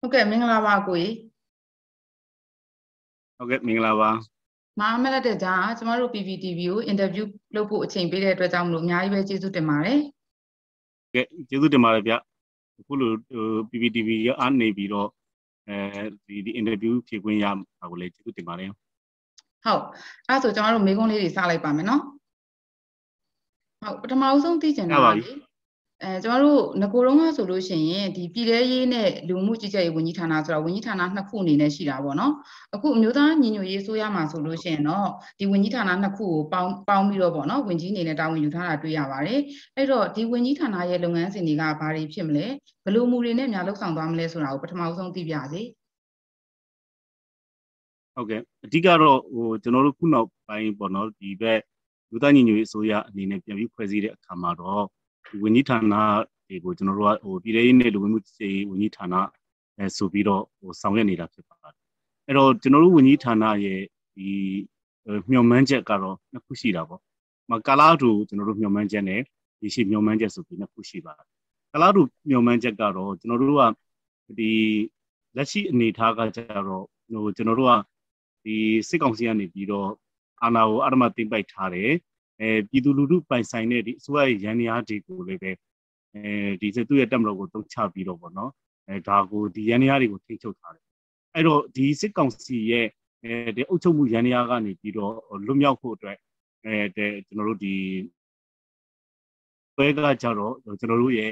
ဟုတ်ကဲ့မင်္ဂလာပါကိုကြီးဟုတ်ကဲ့မင်္ဂလာပါမအားမလက်တဲ့ကြားကျမတို့ PPTV ကိုအင်တာဗျူးလုပ်ဖို့အချိန်ပေးတဲ့အတွက်ကြောင့်မလို့အများကြီးပဲကျေးဇူးတင်ပါတယ်ကဲကျေးဇူးတင်ပါတယ်ဗျအခုလို PPTV ရအားနေပြီးတော့အဲဒီဒီအင်တာဗျူးဖြေခွင့်ရပါကိုလည်းကျေးဇူးတင်ပါတယ် ဟုတ်အဲ့ဆိုကျမတို့မေးခွန်းလေးတွေစလိုက်ပါမယ်နော်ဟုတ်ပထမအဆုံးသိချင်တာပါလေအဲကျမတို့ငကိုတုံးကဆိုလို့ရှိရင်ဒီပြည်လဲရေးနဲ့လူမှုကြီးကြပ်ရေးဝန်ကြီးဌာနဆိုတာဝန်ကြီးဌာနနှစ်ခုအနေနဲ့ရှိတာပေါ့နော်အခုအမျိုးသားညီညွတ်ရေးဆိုရမှာဆိုလို့ရှိရင်တော့ဒီဝန်ကြီးဌာနနှစ်ခုကိုပေါင်းပေါင်းပြီးတော့ပေါ့နော်ဝန်ကြီးအနေနဲ့တာဝန်ယူထားတာတွေ့ရပါတယ်အဲ့တော့ဒီဝန်ကြီးဌာနရဲ့လုပ်ငန်းစဉ်တွေကဘာတွေဖြစ်မလဲဘယ်လိုမူတွေနဲ့များလှုပ်ဆောင်သွားမလဲဆိုတာကိုပထမဆုံးသိပြစေ ဟုတ်ကဲ့အဓိကတော့ဟိုကျွန်တော်တို့ခုနောက်ပိုင်းပေါ့နော်ဒီဘက်လူသားညီညွတ်ရေးအစိုးရအနေနဲ့ပြန်ပြီးဖွဲ့စည်းတဲ့အခါမှာတော့ဝန်ကြီးဌာနတွေကိုကျွန်တော်တို့ကဟိုပြည်ထောင်စုနဲ့လူဝင်မှုကြီးဝန်ကြီးဌာနအဲဆိုပြီးတော့ဟိုဆောင်ရွက်နေတာဖြစ်ပါတယ်အဲ့တော့ကျွန်တော်တို့ဝန်ကြီးဌာနရဲ့ဒီမျှော်မှန်းချက်ကတော့နှစ်ခုရှိတာပေါ့မကာလာတူကျွန်တော်တို့မျှော်မှန်းချက်နဲ့ဒီရှိမျှော်မှန်းချက်ဆိုပြီးနှစ်ခုရှိပါတယ်ကာလာတူမျှော်မှန်းချက်ကတော့ကျွန်တော်တို့ကဒီလက်ရှိအနေအထားကကြတော့ဟိုကျွန်တော်တို့က ဒီစစ်ကောင်စီကနေပြီးတော့အာဏာကိုအရမသိမ့်ပိုက်ထားတယ်အဲပြည်သူလူထုပိုင်ဆိုင်တဲ့ဒီအစိုးရရဲ့ရန်ရာတွေကိုလည်းပဲအဲဒီသူ့ရဲ့တက်မလို့ကိုတုံးချပြီးတော့ပေါ့နော်အဲဒါကိုဒီရန်ရာတွေကိုထိချုပ်ထားတယ်အဲ့တော့ဒီစစ်ကောင်စီရဲ့အဲဒီအုပ်ချုပ်မှုရန်ရာကနေပြီးတော့လွတ်မြောက်ဖို့အတွက်အဲတဲ့ကျွန်တော်တို့ဒီဘဲကကြတော့ကျွန်တော်တို့ရဲ့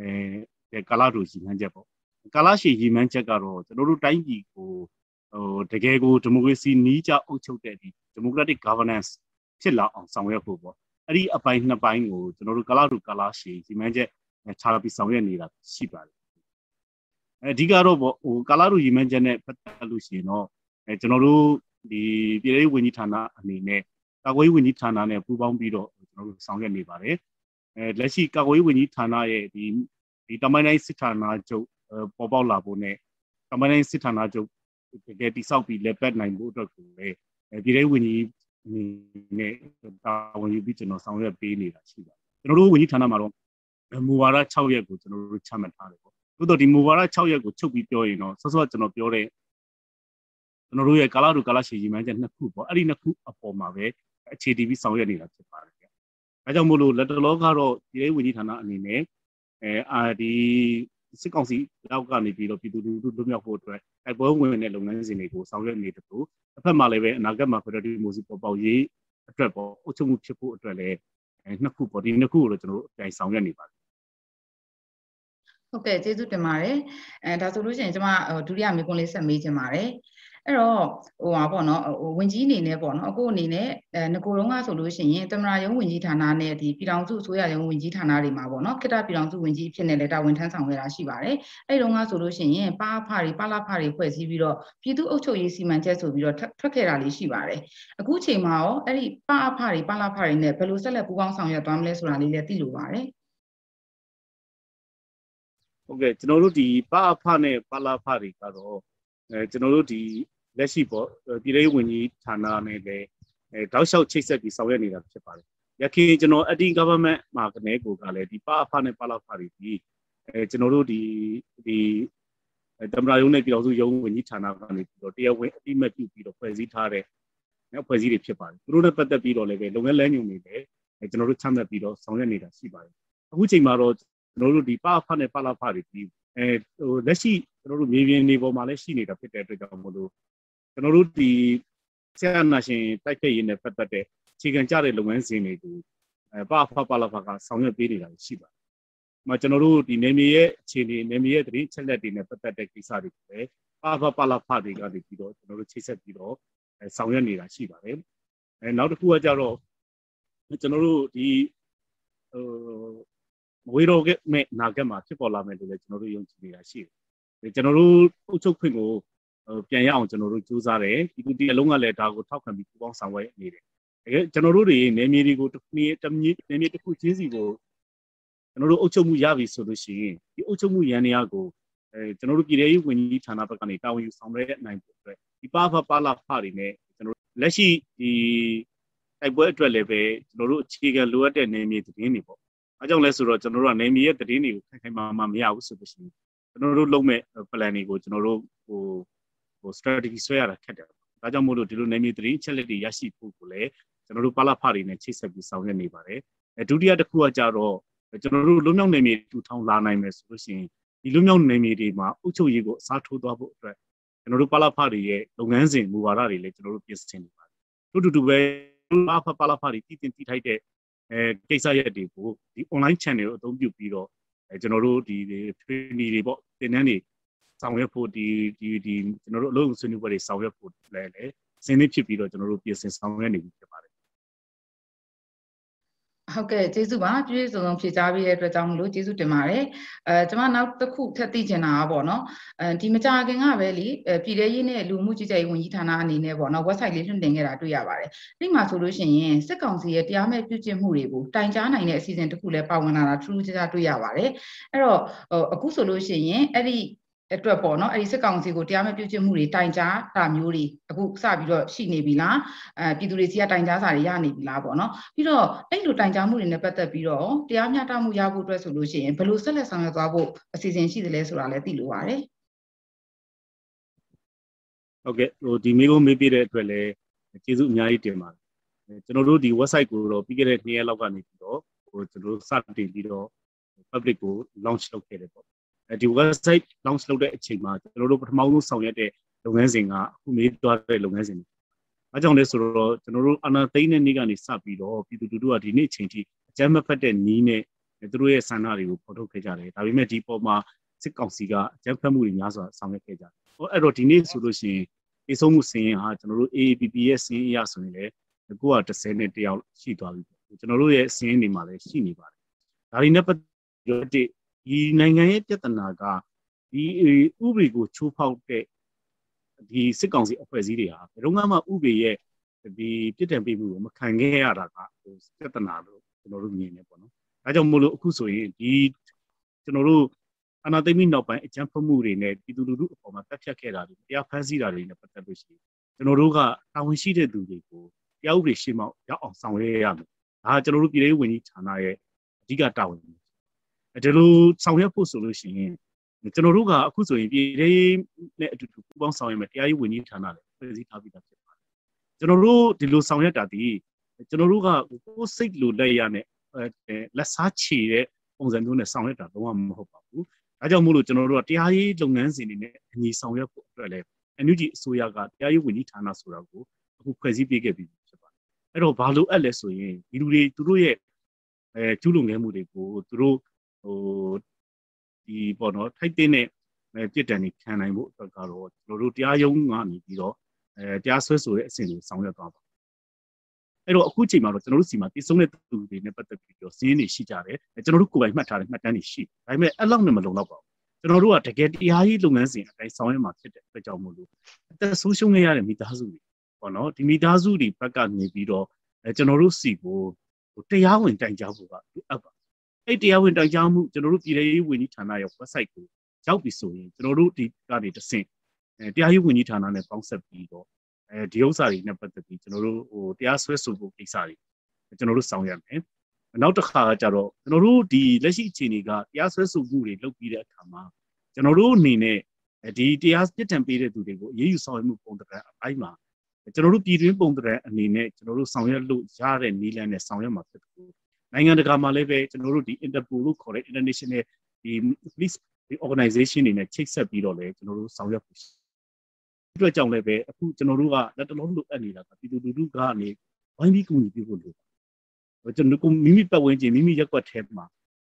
အဲကာလာတို့ရည်မှန်းချက်ပေါ့ကာလာရှိရည်မှန်းချက်ကတော့ကျွန်တော်တို့တိုင်းပြည်ကို ဟိုတကယ်ကိုဒီမိုကရေစီနီးကျအုပ်ချုပ်တဲ့ဒီ democratic governance ဖြစ်လာအောင်ဆောင်ရွက်ဖို့ပေါ့အဲ့ဒီအပိုင်းနှစ်ပိုင်းကိုကျွန်တော်တို့ကလာတူကလာရှည်ဒီမှန်းချက်ခြားပြီးဆောင်ရွက်နေတာရှိပါတယ်အဓိကတော့ပေါ့ဟိုကလာတူရီမန်းချက်နဲ့ပတ်သက်လို့ရှိရင်တော့အဲကျွန်တော်တို့ဒီပြည်ထောင်ဝန်ကြီးဌာနအနေနဲ့ကာကွယ်ရေးဝန်ကြီးဌာနနဲ့ပူးပေါင်းပြီးတော့ကျွန်တော်တို့ဆောင်ရွက်နေပါတယ်အဲလက်ရှိကာကွယ်ရေးဝန်ကြီးဌာနရဲ့ဒီဒီတမိုင်းတိုင်းစစ်ဌာနချုပ်ပေါ်ပေါက်လာဖို့နဲ့တမိုင်းတိုင်းစစ်ဌာနချုပ် တကယ်တိဆောက်ပြီးလက်ပတ်နိုင်ဖို့အတွက်ကိုလည်းပြည်ထောင်ဝန်ကြီးအနေနဲ့တာဝန်ယူပြီးကျွန်တော်ဆောင်ရွက်ပေးနေတာရှိပါတယ်ကျွန်တော်တို့ဝန်ကြီးဌာနမှာတော့မူဝါဒ6ရက်ကိုကျွန်တော်တို့ချမှတ်ထားတယ်ပေါ့သို့တော့ဒီမူဝါဒ6ရက်ကိုချုပ်ပြီးပြောရင်တော့ဆော့ဆော့ကျွန်တော်ပြောတဲ့ကျွန်တော်တို့ရဲ့ကာလတူကာလရှည်ရည်မှန်းချက်နှစ်ခုပေါ့အဲ့ဒီနှစ်ခုအပေါ်မှာပဲအခြေတည်ပြီးဆောင်ရွက်နေတာဖြစ်ပါတယ်ဗျ။ဒါကြောင့်မို့လို့လက်တလောကတော့ဒီရေးဝန်ကြီးဌာနအနေနဲ့အဲအာဒီ စစ်ကောင်စီလောက်ကနေပြီးတော့ပြည်သူလူထုလွတ်မြောက်ဖို့အတွက်တိုက်ပွဲဝင်တဲ့လုပ်ငန်းစဉ်တွေကိုဆောင်ရွက်နေတယ်လို့တစ်ဖက်မှာလည်းပဲအနာဂတ်မှာ Federal Democracy ပေါ်ပေါက်ရေးအတွက်ပေါ့အုပ်ချုပ်မှုဖြစ်ဖို့အတွက်လည်းနှစ်ခုပေါ့ဒီနှစ်ခုကိုတော့ကျွန်တော်တို့အပြိုင်ဆောင်ရွက်နေပါတယ်ဟုတ်ကဲ့ကျေးဇူးတင်ပါတယ်အဲဒါဆိုလို့ရှိရင်ကျွန်မဒုတိယမေးခွန်းလေးဆက်မေးချင်ပါတယ် အဲ့တော့ဟိုပါပေါ့နော်ဝင်ကြီးအနေနဲ့ပေါ့နော်အခုအနေနဲ့အဲငကိုတုံးကဆိုလို့ရှိရင်တမနာယုံဝင်ကြီးဌာနနဲ့ဒီပြည်တော်စုအစိုးရယုံဝင်ကြီးဌာနတွေမှာပေါ့နော်ခိတပြည်တော်စုဝင်ကြီးဖြစ်နေလဲတာဝန်ထမ်းဆောင်ခဲ့တာရှိပါတယ်အဲ့တုန်းကဆိုလို့ရှိရင်ပါဖတွေပါလာဖတွေဖွဲ့စည်းပြီးတော့ပြည်သူ့အုပ်ချုပ်ရေးစီမံချက်ဆိုပြီးတော့ထွက်ခဲ့တာလေးရှိပါတယ်အခုချိန်မှာရောအဲ့ဒီပါအဖတွေပါလာဖတွေနဲ့ဘယ်လိုဆက်လက်ပူးပေါင်းဆောင်ရွက်သွားမလဲဆိုတာလေးလည်းသိလိုပါတယ်ဟုတ်ကဲ့ကျွန်တော်တို့ဒီပါအဖနဲ့ပါလာဖတွေကတော့အဲကျွန်တော်တို့ဒီ လက်ရှိပေါ့ပြည်ထောင်ဝင်ကြီးဌာနနဲ့လည်းအဲတောက်လျှောက်ချိတ်ဆက်ပြီးဆောင်ရွက်နေတာဖြစ်ပါတယ်။ရခင်ကျွန်တော် anti government မှာကနေကိုကလည်းဒီပါအဖနဲ့ပါလာဖာတွေဒီအဲကျွန်တော်တို့ဒီဒီတမရာယုံနဲ့ပြည်တော်စုယုံဝင်ကြီးဌာနကနေပြီးတော့တရားဝင်အတိမတ်ပြုပြီးတော့ဖွဲ့စည်းထားတဲ့နော်ဖွဲ့စည်းတွေဖြစ်ပါတယ်။သူတို့နဲ့ပတ်သက်ပြီးတော့လည်းပဲလုပ်ငန်းလမ်းညွှန်တွေလည်းကျွန်တော်တို့ချမှတ်ပြီးတော့ဆောင်ရွက်နေတာရှိပါတယ်။အခုချိန်မှာတော့ကျွန်တော်တို့ဒီပါအဖနဲ့ပါလာဖာတွေဒီအဲဟိုလက်ရှိကျွန်တော်တို့မြေပြင်နေပေါ်မှာလည်းရှိနေတာဖြစ်တဲ့အတွက်ကြောင့်မို့လို့ ကျွန်တော်တို့ဒီဆရာနာရှင်တိုက်ဖက်ရေးနဲ့ပတ်သက်တဲ့အခြေခံကြတဲ့လုပ်ငန်းစဉ်တွေကိုအဲပဖပလဖကဆောင်ရွက်ပေးနေတာရှိပါတယ်။မှာကျွန်တော်တို့ဒီနေမြေရဲ့အခြေအနေနေမြေရဲ့တရင်ချက်လက်တွေနဲ့ပတ်သက်တဲ့ကိစ္စတွေကိုလည်းပဖပလဖတွေကနေပြီးတော့ကျွန်တော်တို့ချိတ်ဆက်ပြီးတော့အဲဆောင်ရွက်နေတာရှိပါတယ်။အဲနောက်တစ်ခုကကြတော့ကျွန်တော်တို့ဒီဟိုမွေးတော့မဲ့နာဂတ်မှာဖြစ်ပေါ်လာမယ်လို့လည်းကျွန်တော်တို့ယုံကြည်နေတာရှိတယ်။ကျွန်တော်တို့အုပ်ချုပ်ခွင့်ကို ပြန်ရအောင်ကျွန်တော်တို့ကြိုးစားတယ်ဒီကူတီအလုံးကလည်းဒါကိုထောက်ခံပြီးပူးပေါင်းဆောင်ရွက်နေတယ်တကယ်ကျွန်တော်တို့တွေနေမြေတွေကိုတစ်နည်းတစ်မြေနေမြေတစ်ခုချင်းစီကိုကျွန်တော်တို့အုပ်ချုပ်မှုရပြီဆိုလို့ရှိရင်ဒီအုပ်ချုပ်မှုရန်နေရာကိုအဲကျွန်တော်တို့ပြည်ထောင်စုဝန်ကြီးဌာနဘက်ကနေတာဝန်ယူဆောင်ရွက်နိုင်ဖို့အတွက်ဒီပါဖပါလာဖတွေနဲ့ကျွန်တော်လက်ရှိဒီတိုက်ပွဲအတွက်လည်းပဲကျွန်တော်တို့အခြေခံလိုအပ်တဲ့နေမြေသတင်းတွေပေါ့အဲကြောင့်လဲဆိုတော့ကျွန်တော်တို့ကနေမြေရဲ့သတင်းတွေကိုခိုင်ခိုင်မာမာမရဘူးဆိုလို့ရှိရင်ကျွန်တော်တို့လုပ်မဲ့ plan တွေကိုကျွန်တော်တို့ဟို ဟို strategy ဆွဲရတာခက်တယ်ဒါကြောင့်မို့လို့ဒီလိုနေမြေသတင်းချက်လက်တွေရရှိဖို့ကိုလည်းကျွန်တော်တို့ပါလာဖတွေနဲ့ချိတ်ဆက်ပြီးဆောင်ရွက်နေပါတယ်အဲဒုတိယတစ်ခုကကြတော့ကျွန်တော်တို့လွတ်မြောက်နေမြေထူထောင်လာနိုင်မယ်ဆိုလို့ရှိရင်ဒီလွတ်မြောက်နေမြေတွေမှာအုပ်ချုပ်ရေးကိုအစားထိုးသွားဖို့အတွက်ကျွန်တော်တို့ပါလာဖတွေရဲ့လုပ်ငန်းစဉ်မူဝါဒတွေလည်းကျွန်တော်တို့ပြင်ဆင်နေပါတယ်ထို့တူတူပဲပါဖပါလာဖတွေတည်တင်တည်ထိုက်တဲ့အဲကိစ္စရက်တွေကိုဒီ online channel ကိုအသုံးပြုပြီးတော့အဲကျွန်တော်တို့ဒီ training တွေပေါ့သင်တန်းတွေ ဆောင်ရွက်ဖို့ဒီဒီဒီကျွန်တော်တို့အလုပ်ဆွေးနွေးပွဲတွေဆောင်ရွက်ဖို့လည်းလည်းစင်းနေဖြစ်ပြီးတော့ကျွန်တော်တို့ပြင်ဆင်ဆောင်ရွက်နေပြီဖြစ်ပါတယ်ဟုတ်ကဲ့ကျေးဇူးပါပြည့်စုံစုံဖြေကြားပေးတဲ့အတွက်ကြောင့်မလို့ကျေးဇူးတင်ပါတယ်အဲကျွန်မနောက်တစ်ခုထပ်သိချင်တာကပေါ့နော်အဲဒီမကြာခင်ကပဲလေပြည်ထရေးနဲ့လူမှုကြီးကြပ်ရေးဝန်ကြီးဌာနအနေနဲ့ပေါ့နော် website လေးလွှင့်တင်ခဲ့တာတွေ့ရပါတယ်ဒီမှာဆိုလို့ရှိရင်စစ်ကောင်စီရဲ့တရားမဲ့ပြုကျင့်မှုတွေကိုတိုင်ကြားနိုင်တဲ့အစီအစဉ်တစ်ခုလည်းပါဝင်လာတာထူးထူးခြားခြားတွေ့ရပါတယ်အဲ့တော့အခုဆိုလို့ရှိရင်အဲ့ဒီ အတွက်ပေါ့နော်အဲ့ဒီစစ်ကောင်စီကိုတရားမဲ့ပြုကျင့်မှုတွေတိုင်ကြားတာမျိုးတွေအခုစပြီးတော့ရှိနေပြီလားအဲပြည်သူတွေစီကတိုင်ကြားစာတွေရနေပြီလားပေါ့နော်ပြီးတော့အဲ့လိုတိုင်ကြားမှုတွေနဲ့ပတ်သက်ပြီးတော့တရားမျှတမှုရဖို့အတွက်ဆိုလို့ရှိရင်ဘယ်လိုဆက်လက်ဆောင်ရွက်သွားဖို့အစီအစဉ်ရှိသလဲဆိုတာလည်းသိလိုပါတယ်ဟုတ်ကဲ့ဟိုဒီမိကုန်းမေးပြတဲ့အတွက်လည်းကျေးဇူးအများကြီးတင်ပါတယ်ကျွန်တော်တို့ဒီ website ကိုတော့ပြီးခဲ့တဲ့နှစ်ရက်လောက်ကနေပြီးတော့ဟိုကျွန်တော်တို့စတင်ပြီးတော့ public ကို launch လုပ်ခဲ့တယ်ပေါ့ ဒီ website launch လုပ်တဲ့အချိန်မှာကျွန်တော်တို့ပထမဆုံးဆောင်ရွက်တဲ့လုပ်ငန်းစဉ်ကအခုမေးသွားတဲ့လုပ်ငန်းစဉ်တွေ။အဲကြောင့်လဲဆိုတော့ကျွန်တော်တို့အနာသိန်းတဲ့နေ့ကနေစပြီးတော့ပြည်သူလူထုကဒီနေ့အချိန်ထိအကြမ်းမဖက်တဲ့နီးနဲ့သူတို့ရဲ့ဆန္ဒတွေကိုဖော်ထုတ်ခဲ့ကြတယ်။ဒါပေမဲ့ဒီပေါ်မှာစစ်ကောင်စီကအကြမ်းဖက်မှုတွေများစွာဆောင်ရွက်ခဲ့ကြတယ်။ဟောအဲ့တော့ဒီနေ့ဆိုလို့ရှိရင်အေးဆုံးမှုစင်းရင်ဟာကျွန်တော်တို့ AAPP ရဲ့စင်းအရဆိုရင်လည်းကိုက30နဲ့တယောက်ရှိသွားပြီ။ကျွန်တော်တို့ရဲ့စင်းတွေမှာလည်းရှိနေပါတယ်။ဒါတွေနဲ့ပတ်သက်ပြီး ဒီနိုင်ငံရဲ့ပြဿနာကဒီဥပဒေကိုချိုးဖောက်တဲ့ဒီစစ်ကောင်စီအဖွဲ့အစည်းတွေဟာဘယ်တော့မှဥပဒေရဲ့ဒီပြစ်ဒဏ်ပေးမှုကိုမခံခဲ့ရတာကဟိုပြဿနာလို့ကျွန်တော်တို့မြင်နေပေါ့နော်။ဒါကြောင့်မို့လို့အခုဆိုရင်ဒီကျွန်တော်တို့အနာသိမိနောက်ပိုင်းအကြမ်းဖက်မှုတွေနဲ့ပြည်သူလူထုအပေါ်မှာတက်ဖြတ်ခဲ့တာတွေတရားဖမ်းဆီးတာတွေနဲ့ပတ်သက်လို့ရှိရင်ကျွန်တော်တို့ကတာဝန်ရှိတဲ့သူတွေကိုတရားဥပဒေရှင်းမောက်ရောက်အောင်ဆောင်ရွက်ရမယ်။ဒါကကျွန်တော်တို့ပြည်ထောင်ဝင်ကြီးဌာနရဲ့အဓိကတာဝန်ပဲ ဒီလိုဆောင်ရွက်ဖို့ဆိုလို့ရှိရင်ကျွန်တော်တို့ကအခုဆိုရင်ပြည်ရေးနဲ့အတူတူပူးပေါင်းဆောင်ရွက်မယ်တရားရေးဝန်ကြီးဌာနလည်းဖွဲ့စည်းထားပြီးသားဖြစ်ပါတယ်ကျွန်တော်တို့ဒီလိုဆောင်ရွက်တာဒီကျွန်တော်တို့ကကိုယ်စိတ်လိုလက်ရနဲ့လက်စားချေတဲ့ပုံစံမျိုးနဲ့ဆောင်ရွက်တာလုံးဝမဟုတ်ပါဘူးဒါကြောင့်မို့လို့ကျွန်တော်တို့ကတရားရေးလုပ်ငန်းစဉ်တွေနဲ့အညီဆောင်ရွက်ဖို့အတွက်လည်း NUG အစိုးရကတရားရေးဝန်ကြီးဌာနဆိုတာကိုအခုဖွဲ့စည်းပေးခဲ့ပြီးဖြစ်ပါတယ်အဲ့တော့ဘာလို့အဲ့လဲဆိုရင်ဒီလူတွေသူတို့ရဲ့အဲကျူးလွန်ခဲ့မှုတွေကိုသူတို့ ဟိုဒီပေါ့နော်ထိုက်တဲ့နဲ့ပြစ်ဒဏ်တွေခံနိုင်ဖို့အတွက်ကတော့ကျွန်တော်တို့တရားရုံးကနေပြီးတော့အဲတရားစွဲဆိုတဲ့အဆင့်ကိုဆောင်ရွက်သွားပါအဲ့တော့အခုချိန်မှာတော့ကျွန်တော်တို့စီမှာတည်ဆုံးတဲ့သူတွေနဲ့ပတ်သက်ပြီးတော့စီးရင်တွေရှိကြတယ်ကျွန်တော်တို့ကိုယ်ပိုင်မှတ်ထားတဲ့မှတ်တမ်းတွေရှိဒါပေမဲ့အဲ့လောက်နဲ့မလုံလောက်ပါဘူးကျွန်တော်တို့ကတကယ်တရားရေးလုပ်ငန်းစဉ်အတိုင်းဆောင်ရွက်မှာဖြစ်တဲ့အတွက်ကြောင့်မို့လို့အသက်ဆုံးရှုံးခဲ့ရတဲ့မိသားစုတွေပေါ့နော်ဒီမိသားစုတွေဘက်ကနေပြီးတော့အဲကျွန်တော်တို့စီကိုတရားဝင်တိုင်ကြားဖို့ကလိုအပ်ပါ အဲ့တရားဝင်တိုင်ကြားမှုကျွန်တော်တို့ပြည်ထောင်ရေးဝန်ကြီးဌာနရဲ့ website ကိုရောက်ပြီဆိုရင်ကျွန်တော်တို့ဒီကနေတဆင့်အဲတရားရေးဝန်ကြီးဌာနနဲ့ပေါင်းဆက်ပြီးတော့အဲဒီဥစ္စာတွေနဲ့ပတ်သက်ပြီးကျွန်တော်တို့ဟိုတရားစွဲဆိုဖို့ကိစ္စတွေကျွန်တော်တို့ဆောင်ရွက်မယ်နောက်တစ်ခါကကြတော့ကျွန်တော်တို့ဒီလက်ရှိအခြေအနေကတရားစွဲဆိုမှုတွေလုပ်ပြီးတဲ့အခါမှာကျွန်တော်တို့အနေနဲ့ဒီတရားပြစ်ဒဏ်ပေးတဲ့သူတွေကိုအရေးယူဆောင်ရွက်မှုပုံတရံအပိုင်းမှာကျွန်တော်တို့ပြည်တွင်းပုံတရံအနေနဲ့ကျွန်တော်တို့ဆောင်ရွက်လို့ရတဲ့နည်းလမ်းနဲ့ဆောင်ရွက်မှာဖြစ်တယ် နိုင်ငံတကာမှာလည်းပဲကျွန်တော်တို့ဒီ Interpol လို့ခေါ်တဲ့ International ဒီ police ဒီ organization တွေနဲ့ချိတ်ဆက်ပြီးတော့လည်းကျွန်တော်တို့ဆောင်ရွက်ဖို့ဒီအတွက်ကြောင့်လည်းပဲအခုကျွန်တော်တို့ကလက်တလုံးလိုအပ်နေတာကပြည်သူလူထုကနေဝိုင်းပြီးကူညီပေးဖို့လိုတယ်ကျွန်တော်တို့မိမိပတ်ဝန်းကျင်မိမိရက်ွက်ထဲမှာ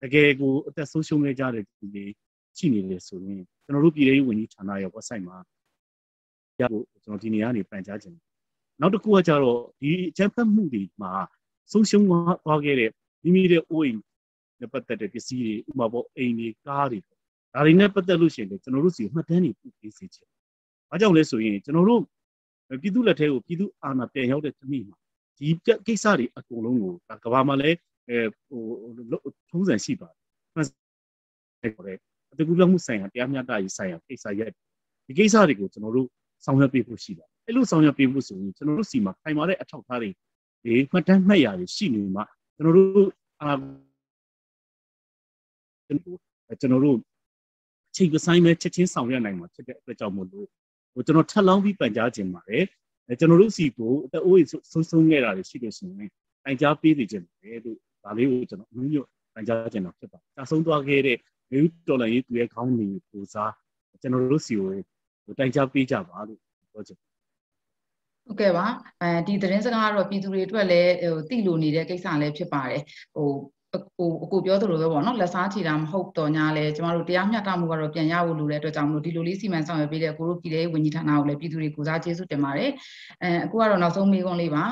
တကယ်ကိုအသက်ဆုံးရှုံးနေကြတဲ့သူတွေရှိနေတယ်ဆိုရင်ကျွန်တော်တို့ပြည်ထောင်ဝင်ကြီးဌာနရဲ့ website မှာရဖို့ကျွန်တော်ဒီနေရာနေပန်ကြားခြင်းနောက်တစ်ခုကကြတော့ဒီအချက်ဖတ်မှုတွေမှာဆုံးရှုံးသွားခဲ့တဲ့ မိမိရဲ့အိုးအိမ်နဲ့ပတ်သက်တဲ့ပစ္စည်းတွေဥပမာပေါ့အိမ်တွေကားတွေဒါတွေနဲ့ပတ်သက်လို့ရှိရင်လည်းကျွန်တော်တို့စီမှတ်တမ်းတွေပြုပေးစေချင်။ဘာကြောင့်လဲဆိုရင်ကျွန်တော်တို့ပြည်သူလက်ထဲကိုပြည်သူအာဏာပြန်ရောက်တဲ့တမိမှာဒီကိစ္စတွေအကုန်လုံးကိုကဘာမှလည်းအဲဟိုထုံးစံရှိပါတယ်။ဟုတ်တယ်အတူတူမှုဆိုင်ရာတရားမျှတရေးဆိုင်ရာကိစ္စရက်ဒီကိစ္စတွေကိုကျွန်တော်တို့ဆောင်ရွက်ပေးဖို့ရှိပါတယ်အဲ့လိုဆောင်ရွက်ပေးဖို့ဆိုရင်ကျွန်တော်တို့စီမှာခိုင်မာတဲ့အထောက်အထားတွေဒီမှတ်တမ်းမှတ်ရာတွေရှိနေမှာ ကျွန်တော်တို့အာကျွန်တော်တို့အချိန်ပဆိုင်မဲ့ချက်ချင်းဆောင်ရွက်နိုင်မှာဖြစ်တဲ့အတွက်ကြောင့်မို့လို့ဟိုကျွန်တော်ထပ်လောင်းပြီးပန်ကြားခြင်းပါတယ်အဲကျွန်တော်တို့စီကိုအသက်အိုးဆုံးဆုံးခဲ့တာတွေရှိလို့ရှိရင်တိုင်ကြားပေးနေခြင်းတယ်လို့ဒါလေးကိုကျွန်တော်အမျိုးမျိုးတိုင်ကြားခြင်းတော့ဖြစ်ပါတယ်။ဒါဆုံးသွားခဲ့တဲ့မေယူတော်လန်ရေးသူရဲ့ခေါင်းနေပူစားကျွန်တော်တို့စီကိုတိုင်ကြားပေးကြပါလို့ပြောချင် ဟုတ်ကဲ့ပါအဲဒီသတင်းစကားကတော့ပြည်သူတွေအတွက်လည်းဟိုသိလို့နေတဲ့ကိစ္စလည်းဖြစ်ပါတယ်ဟိုဟိုအကိုပြောသလိုပဲပေါ့နော်လက်စားချီတာမဟုတ်တော့ညာလဲကျမတို့တရားမျှတမှုကတော့ပြန်ရဖို့လိုတဲ့အတွက်ကြောင့်မလို့ဒီလိုလေးစီမံဆောင်ရွက်ပေးတဲ့ကိုတို့ပြည်ထောင်ဝန်ကြီးဌာနကိုလည်းပြည်သူတွေကိုစားကျေးဇူးတင်ပါတယ်အဲအခုကတော့နောက်ဆုံးမေးခွန်းလေးပါ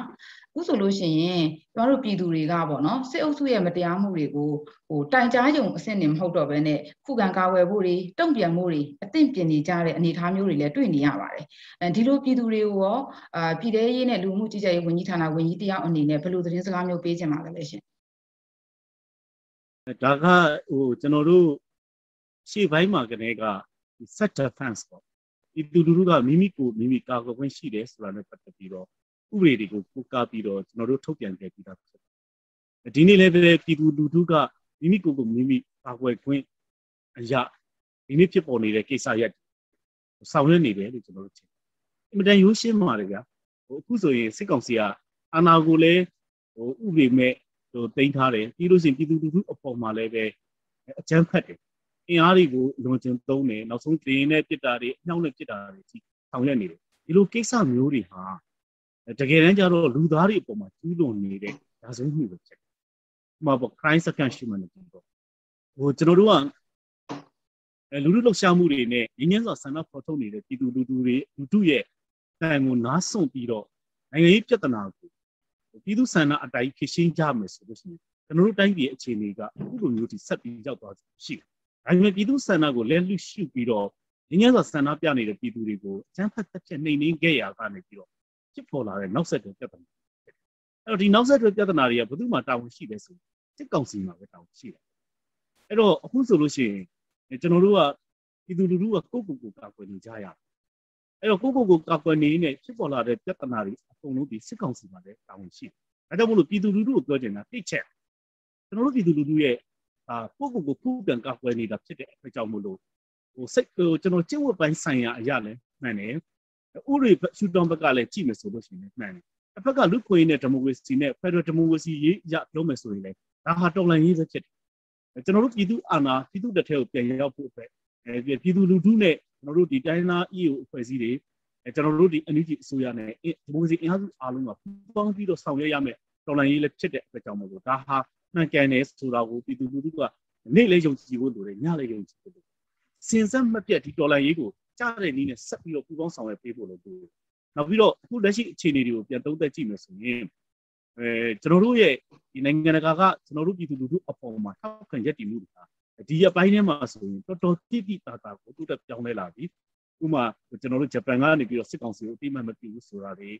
အ ခုဆိုလို့ရှိရင်ကျမတို့ပြည်သူတွေကပေါ့နော်စစ်အုပ်စုရဲ့မတရားမှုတွေကိုဟိုတိုင်ကြားကြုံအဆင့်နေမဟုတ်တော့ဘဲနဲ့ခုခံကာကွယ်ဖို့တွေတုံ့ပြန်မှုတွေအသင့်ပြင်နေကြတဲ့အနေအထားမျိုးတွေလည်းတွေ့နေရပါတယ်အဲဒီလိုပြည်သူတွေကိုရောအာပြည်ထရေးနဲ့လူမှုကြီးကြပ်ရေးဝန်ကြီးဌာနဝန်ကြီးတယောက်အနေနဲ့ဘယ်လိုသတင်းစကားမျိုးပေးချင်ပါလဲရှင်ဒါကဟိုကျွန်တော်တို့ရှေ့ပိုင်းမှာကတည်းက set defense ပေါ့ဒီလူလူကမိမိကိုမိမိကာကွယ်ခွင့်ရှိတယ်ဆိုတာနဲ့ပတ်သက်ပြီးတော့ ဥပဒေတွေကိုကိုးကားပြီးတော့ကျွန်တော်တို့ထုတ်ပြန်ခဲ့ပြီးသားဖြစ်ပါတယ်ဒီနေ့လည်းပဲပြည်သူလူထုကမိမိကိုယ်ကိုမိမိကာကွယ်ခွင့်အရာဒီနေ့ဖြစ်ပေါ်နေတဲ့ကိစ္စရက်ဆောင်ရွက်နေတယ်လို့ကျွန်တော်တို့ထင်တယ်အင်မတန်ရိုးရှင်းပါတယ်ဗျာဟိုအခုဆိုရင်စစ်ကောင်စီကအာဏာကိုလည်းဟိုဥပဒေမဲ့ဟိုတင်ထားတယ်ပြီးလို့ရှိရင်ပြည်သူလူထုအပေါ်မှာလည်းပဲအကြမ်းဖက်တယ်အင်အားတွေကိုလွန်ကျင်သုံးတယ်နောက်ဆုံးတင်နဲ့ပြစ်တာတွေအနှောက်နဲ့ပြစ်တာတွေကြီးဆောင်ရွက်နေတယ်ဒီလိုကိစ္စမျိုးတွေဟာ တကယ်တမ်းကျတော့လူသားတွေအပေါ်မှာကျူးလွန်နေတဲ့ဒါဆိုမှုပဲဖြစ်တယ်။ဥပမာပေါ့ crime second humanity ပေါ့ဟိုကျွန်တော်တို့ကအဲလူလူလှုပ်ရှားမှုတွေနဲ့ရင်းနှီးစွာဆန္ဒဖော်ထုတ်နေတဲ့ပြည်သူလူထုတွေလူထုရဲ့တိုင်ကိုနားဆွန့်ပြီးတော့နိုင်ငံရေးပြဿနာကိုပြည်သူဆန္ဒအတိုင်းဖြစ်ရှင်းကြမယ်ဆိုလို့ရှိရင်ကျွန်တော်တို့တိုင်းပြည်အခြေအနေကအခုလိုမျိုးထိဆက်ပြီးရောက်သွားရှိတယ်။ဒါပေမဲ့ပြည်သူဆန္ဒကိုလက်လွတ်ရှုပြီးတော့ရင်းနှီးစွာဆန္ဒပြနေတဲ့ပြည်သူတွေကိုအကြမ်းဖက်သက်ချက်နှိမ်နင်းခဲ့ရကနေပြီးတော့ ဖြစ်ပေါ်လာတဲ့နောက်ဆက်တွဲပြဿနာအဲ့တော့ဒီနောက်ဆက်တွဲပြဿနာတွေကဘယ်သူမှတာဝန်ရှိလဲဆိုစစ်ကောင်စီမှာပဲတာဝန်ရှိတယ်အဲ့တော့အခုဆိုလို့ရှိရင်ကျွန်တော်တို့ကပြည်သူလူထုကကိုယ့်ကိုယ်ကိုကာကွယ်နေကြရတယ်အဲ့တော့ကိုယ့်ကိုယ်ကိုကာကွယ်နေနေဖြစ်ပေါ်လာတဲ့ပြဿနာတွေအကုန်လုံးဒီစစ်ကောင်စီမှာလည်းတာဝန်ရှိတယ်ဒါကြောင့်မို့လို့ပြည်သူလူထုကိုပြောချင်တာတိတ်ချက်ကျွန်တော်တို့ပြည်သူလူထုရဲ့အာကိုယ့်ကိုယ်ကိုခုပြန်ကာကွယ်နေတာဖြစ်တဲ့အတွက်ကြောင့်မို့လို့ဟိုစိတ်ဟိုကျွန်တော်ကျင့်ဝတ်ပိုင်းဆိုင်ရာအရာလည်းမှန်တယ် ဥရိရှူတောင်ဘက်ကလည်းကြည့်မယ်ဆိုလို့ရှိရင်မှန်တယ်တစ်ဖက်ကလူခွေးနဲ့ဒီမိုကရေစီနဲ့ဖက်ဒရယ်ဒီမိုကရေစီရေးရပြောမယ်ဆိုရင်လည်းဒါဟာတော်လှန်ရေးပဲဖြစ်တယ်ကျွန်တော်တို့ပြည်သူအာဏာပြည်သူတစ်ထက်ကိုပြန်ရောက်ဖို့အတွက်အဲပြည်သူလူထုနဲ့ကျွန်တော်တို့ဒီတိုင်းသား EO အဖွဲ့အစည်းတွေအဲကျွန်တော်တို့ဒီ NUG အစိုးရနဲ့ဒီမိုကရေစီအင်အားစုအားလုံးကပူးပေါင်းပြီးတော့ဆောင်ရွက်ရမယ်တော်လှန်ရေးလည်းဖြစ်တဲ့အတွက်ကြောင့်မို့လို့ဒါဟာမှန်ကန်တယ်ဆိုတာကိုပြည်သူလူထုကနေ့လေးယုံကြည်ဖို့လိုတယ်ညလေးယုံကြည်ဖို့လိုစင်စက်မပြတ်ဒီတော်လှန်ရေးကို ကြားတဲ့နည်းနဲ့ဆက်ပြီးတော့ပူပေါင်းဆောင်ရွက်ပေးဖို့လို့ပြောနောက်ပြီးတော့အခုလက်ရှိအခြေအနေတွေကိုပြန်သုံးသပ်ကြည့်မယ်ဆိုရင်အဲကျွန်တော်တို့ရဲ့ဒီနိုင်ငံတကာကကျွန်တော်တို့ပြည်သူလူထုအပေါ်မှာထောက်ခံရက်တည်မှုတွေကဒီအပိုင်းထဲမှာဆိုရင်တော်တော်တိတိတာတာကိုတိုးတက်ပြောင်းလဲလာပြီဥမာကျွန်တော်တို့ဂျပန်ကနေပြီးတော့စစ်ကောင်စီကိုအတိမတ်မပြုဘူးဆိုတာတွေ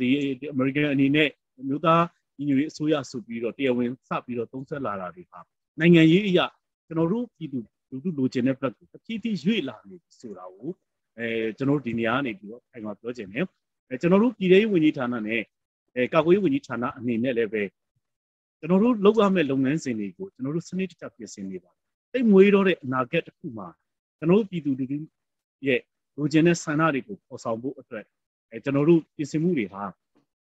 ဒီအမေရိကန်အနေနဲ့မြို့သားညီညွတ်ရေးအစိုးရဆိုပြီးတော့တရားဝင်စပြီးတော့သုံးဆက်လာတာတွေဟာနိုင်ငံရေးအရာကျွန်တော်တို့ပြည်သူ လူထုလိုချင်တဲ့ဘက်ကိုတဖြည်းဖြည်းရွေ့လာနေဆိုတာကိုအဲကျွန်တော်တို့ဒီနေရာကနေပြီးတော့အဲ့မှာပြောချင်တယ်အဲကျွန်တော်တို့ပြည်ထောင်ဝင်ကြီးဌာနနဲ့အဲကာကွယ်ရေးဝန်ကြီးဌာနအနေနဲ့လည်းပဲကျွန်တော်တို့လုပ်ရမယ့်လုပ်ငန်းစဉ်တွေကိုကျွန်တော်တို့စနစ်တကျပြင်ဆင်နေပါတယ်တိတ်မွေးတော့တဲ့အနာဂတ်တစ်ခုမှာကျွန်တော်တို့ပြည်သူလူထုရဲ့လိုချင်တဲ့ဆန္ဒတွေကိုပေါ်ဆောင်ဖို့အတွက်အဲကျွန်တော်တို့ပြင်ဆင်မှုတွေဟာ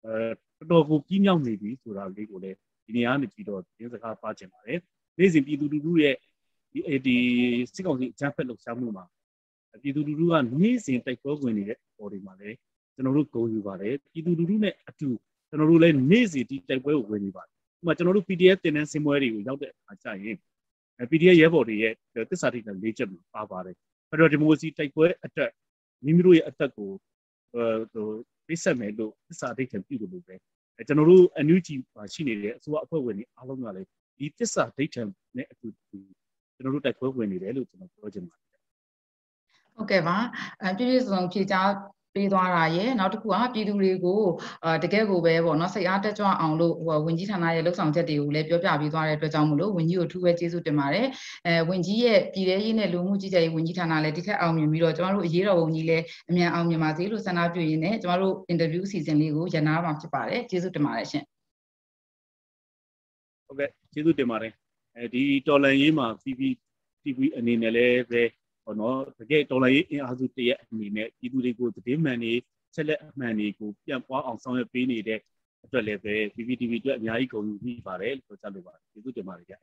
အဲတော်တော်ကိုကြီးမြောက်နေပြီဆိုတာလေးကိုလည်းဒီနေရာကနေပြီးတော့သတင်းစကားပါချင်ပါတယ်နေ့စဉ်ပြည်သူလူထုရဲ့ ဒီဒီစစ်ကောင်စီအကြမ်းဖက်လှုပ်ရှားမှုမှာပြည်သူလူထုကနေ့စဉ်တိုက်ပွဲဝင်နေတဲ့ပေါ်တွေမှာလည်းကျွန်တော်တို့ဂုဏ်ယူပါတယ်ပြည်သူလူထုနဲ့အတူကျွန်တော်တို့လည်းနေ့စဉ်ဒီတိုက်ပွဲကိုဝင်နေပါတယ်ဥပမာကျွန်တော်တို့ PDF တင်တဲ့စင်ပွဲတွေကိုရောက်တဲ့အခါကျရင် PDF ရဲဘော်တွေရဲ့တစ္ဆာတိနဲ့လေးချက်ပါပါတယ်ဖက်ဒရယ်ဒီမိုကရေစီတိုက်ပွဲအတက်မိမိတို့ရဲ့အတက်ကိုဟိုပြစ်ဆက်မယ်လို့တစ္ဆာတိတ်ပြုလို့ပဲကျွန်တော်တို့ NUG ရှိနေတဲ့အစိုးရအဖွဲ့ဝင်တွေအားလုံးကလည်းဒီတစ္ဆာဒိဋ္ဌံနဲ့အတူ ကျွန်တော်တို့တိုက်ပွဲဝင်နေတယ်လို့ကျွန်တော်ပြောချင်ပါတယ်ဟုတ်ကဲ့ပါအပြည့်ပြည့်စုံဖြေကြားပေးသွားတာရယ်နောက်တစ်ခုကပြည်သူတွေကိုအာတကယ်ကိုပဲပေါ့နော်စိတ်အားတက်ကြွအောင်လို့ဟိုဝင်ကြီးဌာနရဲ့လှုပ်ဆောင်ချက်တွေကိုလည်းပြောပြပေးသွားတဲ့အတွက်ကြောင့်မလို့ဝင်ကြီးကိုထူးပဲကျေးဇူးတင်ပါတယ်အဲဝင်ကြီးရဲ့ပြည်ထောင်ရေးနဲ့လူမှုကြီးကြပ်ရေးဝင်ကြီးဌာနလည်းဒီထက်အောင်မြင်ပြီးတော့ကျမတို့အရေးတော်ပုံကြီးလည်းအမြန်အောင်မြင်ပါစေလို့ဆန္ဒပြုရင်းနဲ့ကျမတို့ interview အစီအစဉ်လေးကိုရနာမှာဖြစ်ပါတယ်ကျေးဇူးတင်ပါတယ်ရှင်ဟုတ်ကဲ့ကျေးဇူးတင်ပါတယ် အဲဒီတော်လန်ရေးမှာ PV TV အနေနဲ့လည်းပဲဟောနော်တကယ်တော်လန်ရေးအင်အားစုတရက်အနေနဲ့ပြည်သူတွေကိုသတင်းမှန်တွေချက်လက်အမှန်တွေကိုပြန့်ပွားအောင်ဆောင်ရွက်ပေးနေတဲ့အတွက်လည်းပဲ PPTV အတွက်အများကြီးဂုဏ်ယူမိပါတယ်လို့ပြောချလိုပါတယ်ကျေးဇူးတင်ပါတယ်ဗျ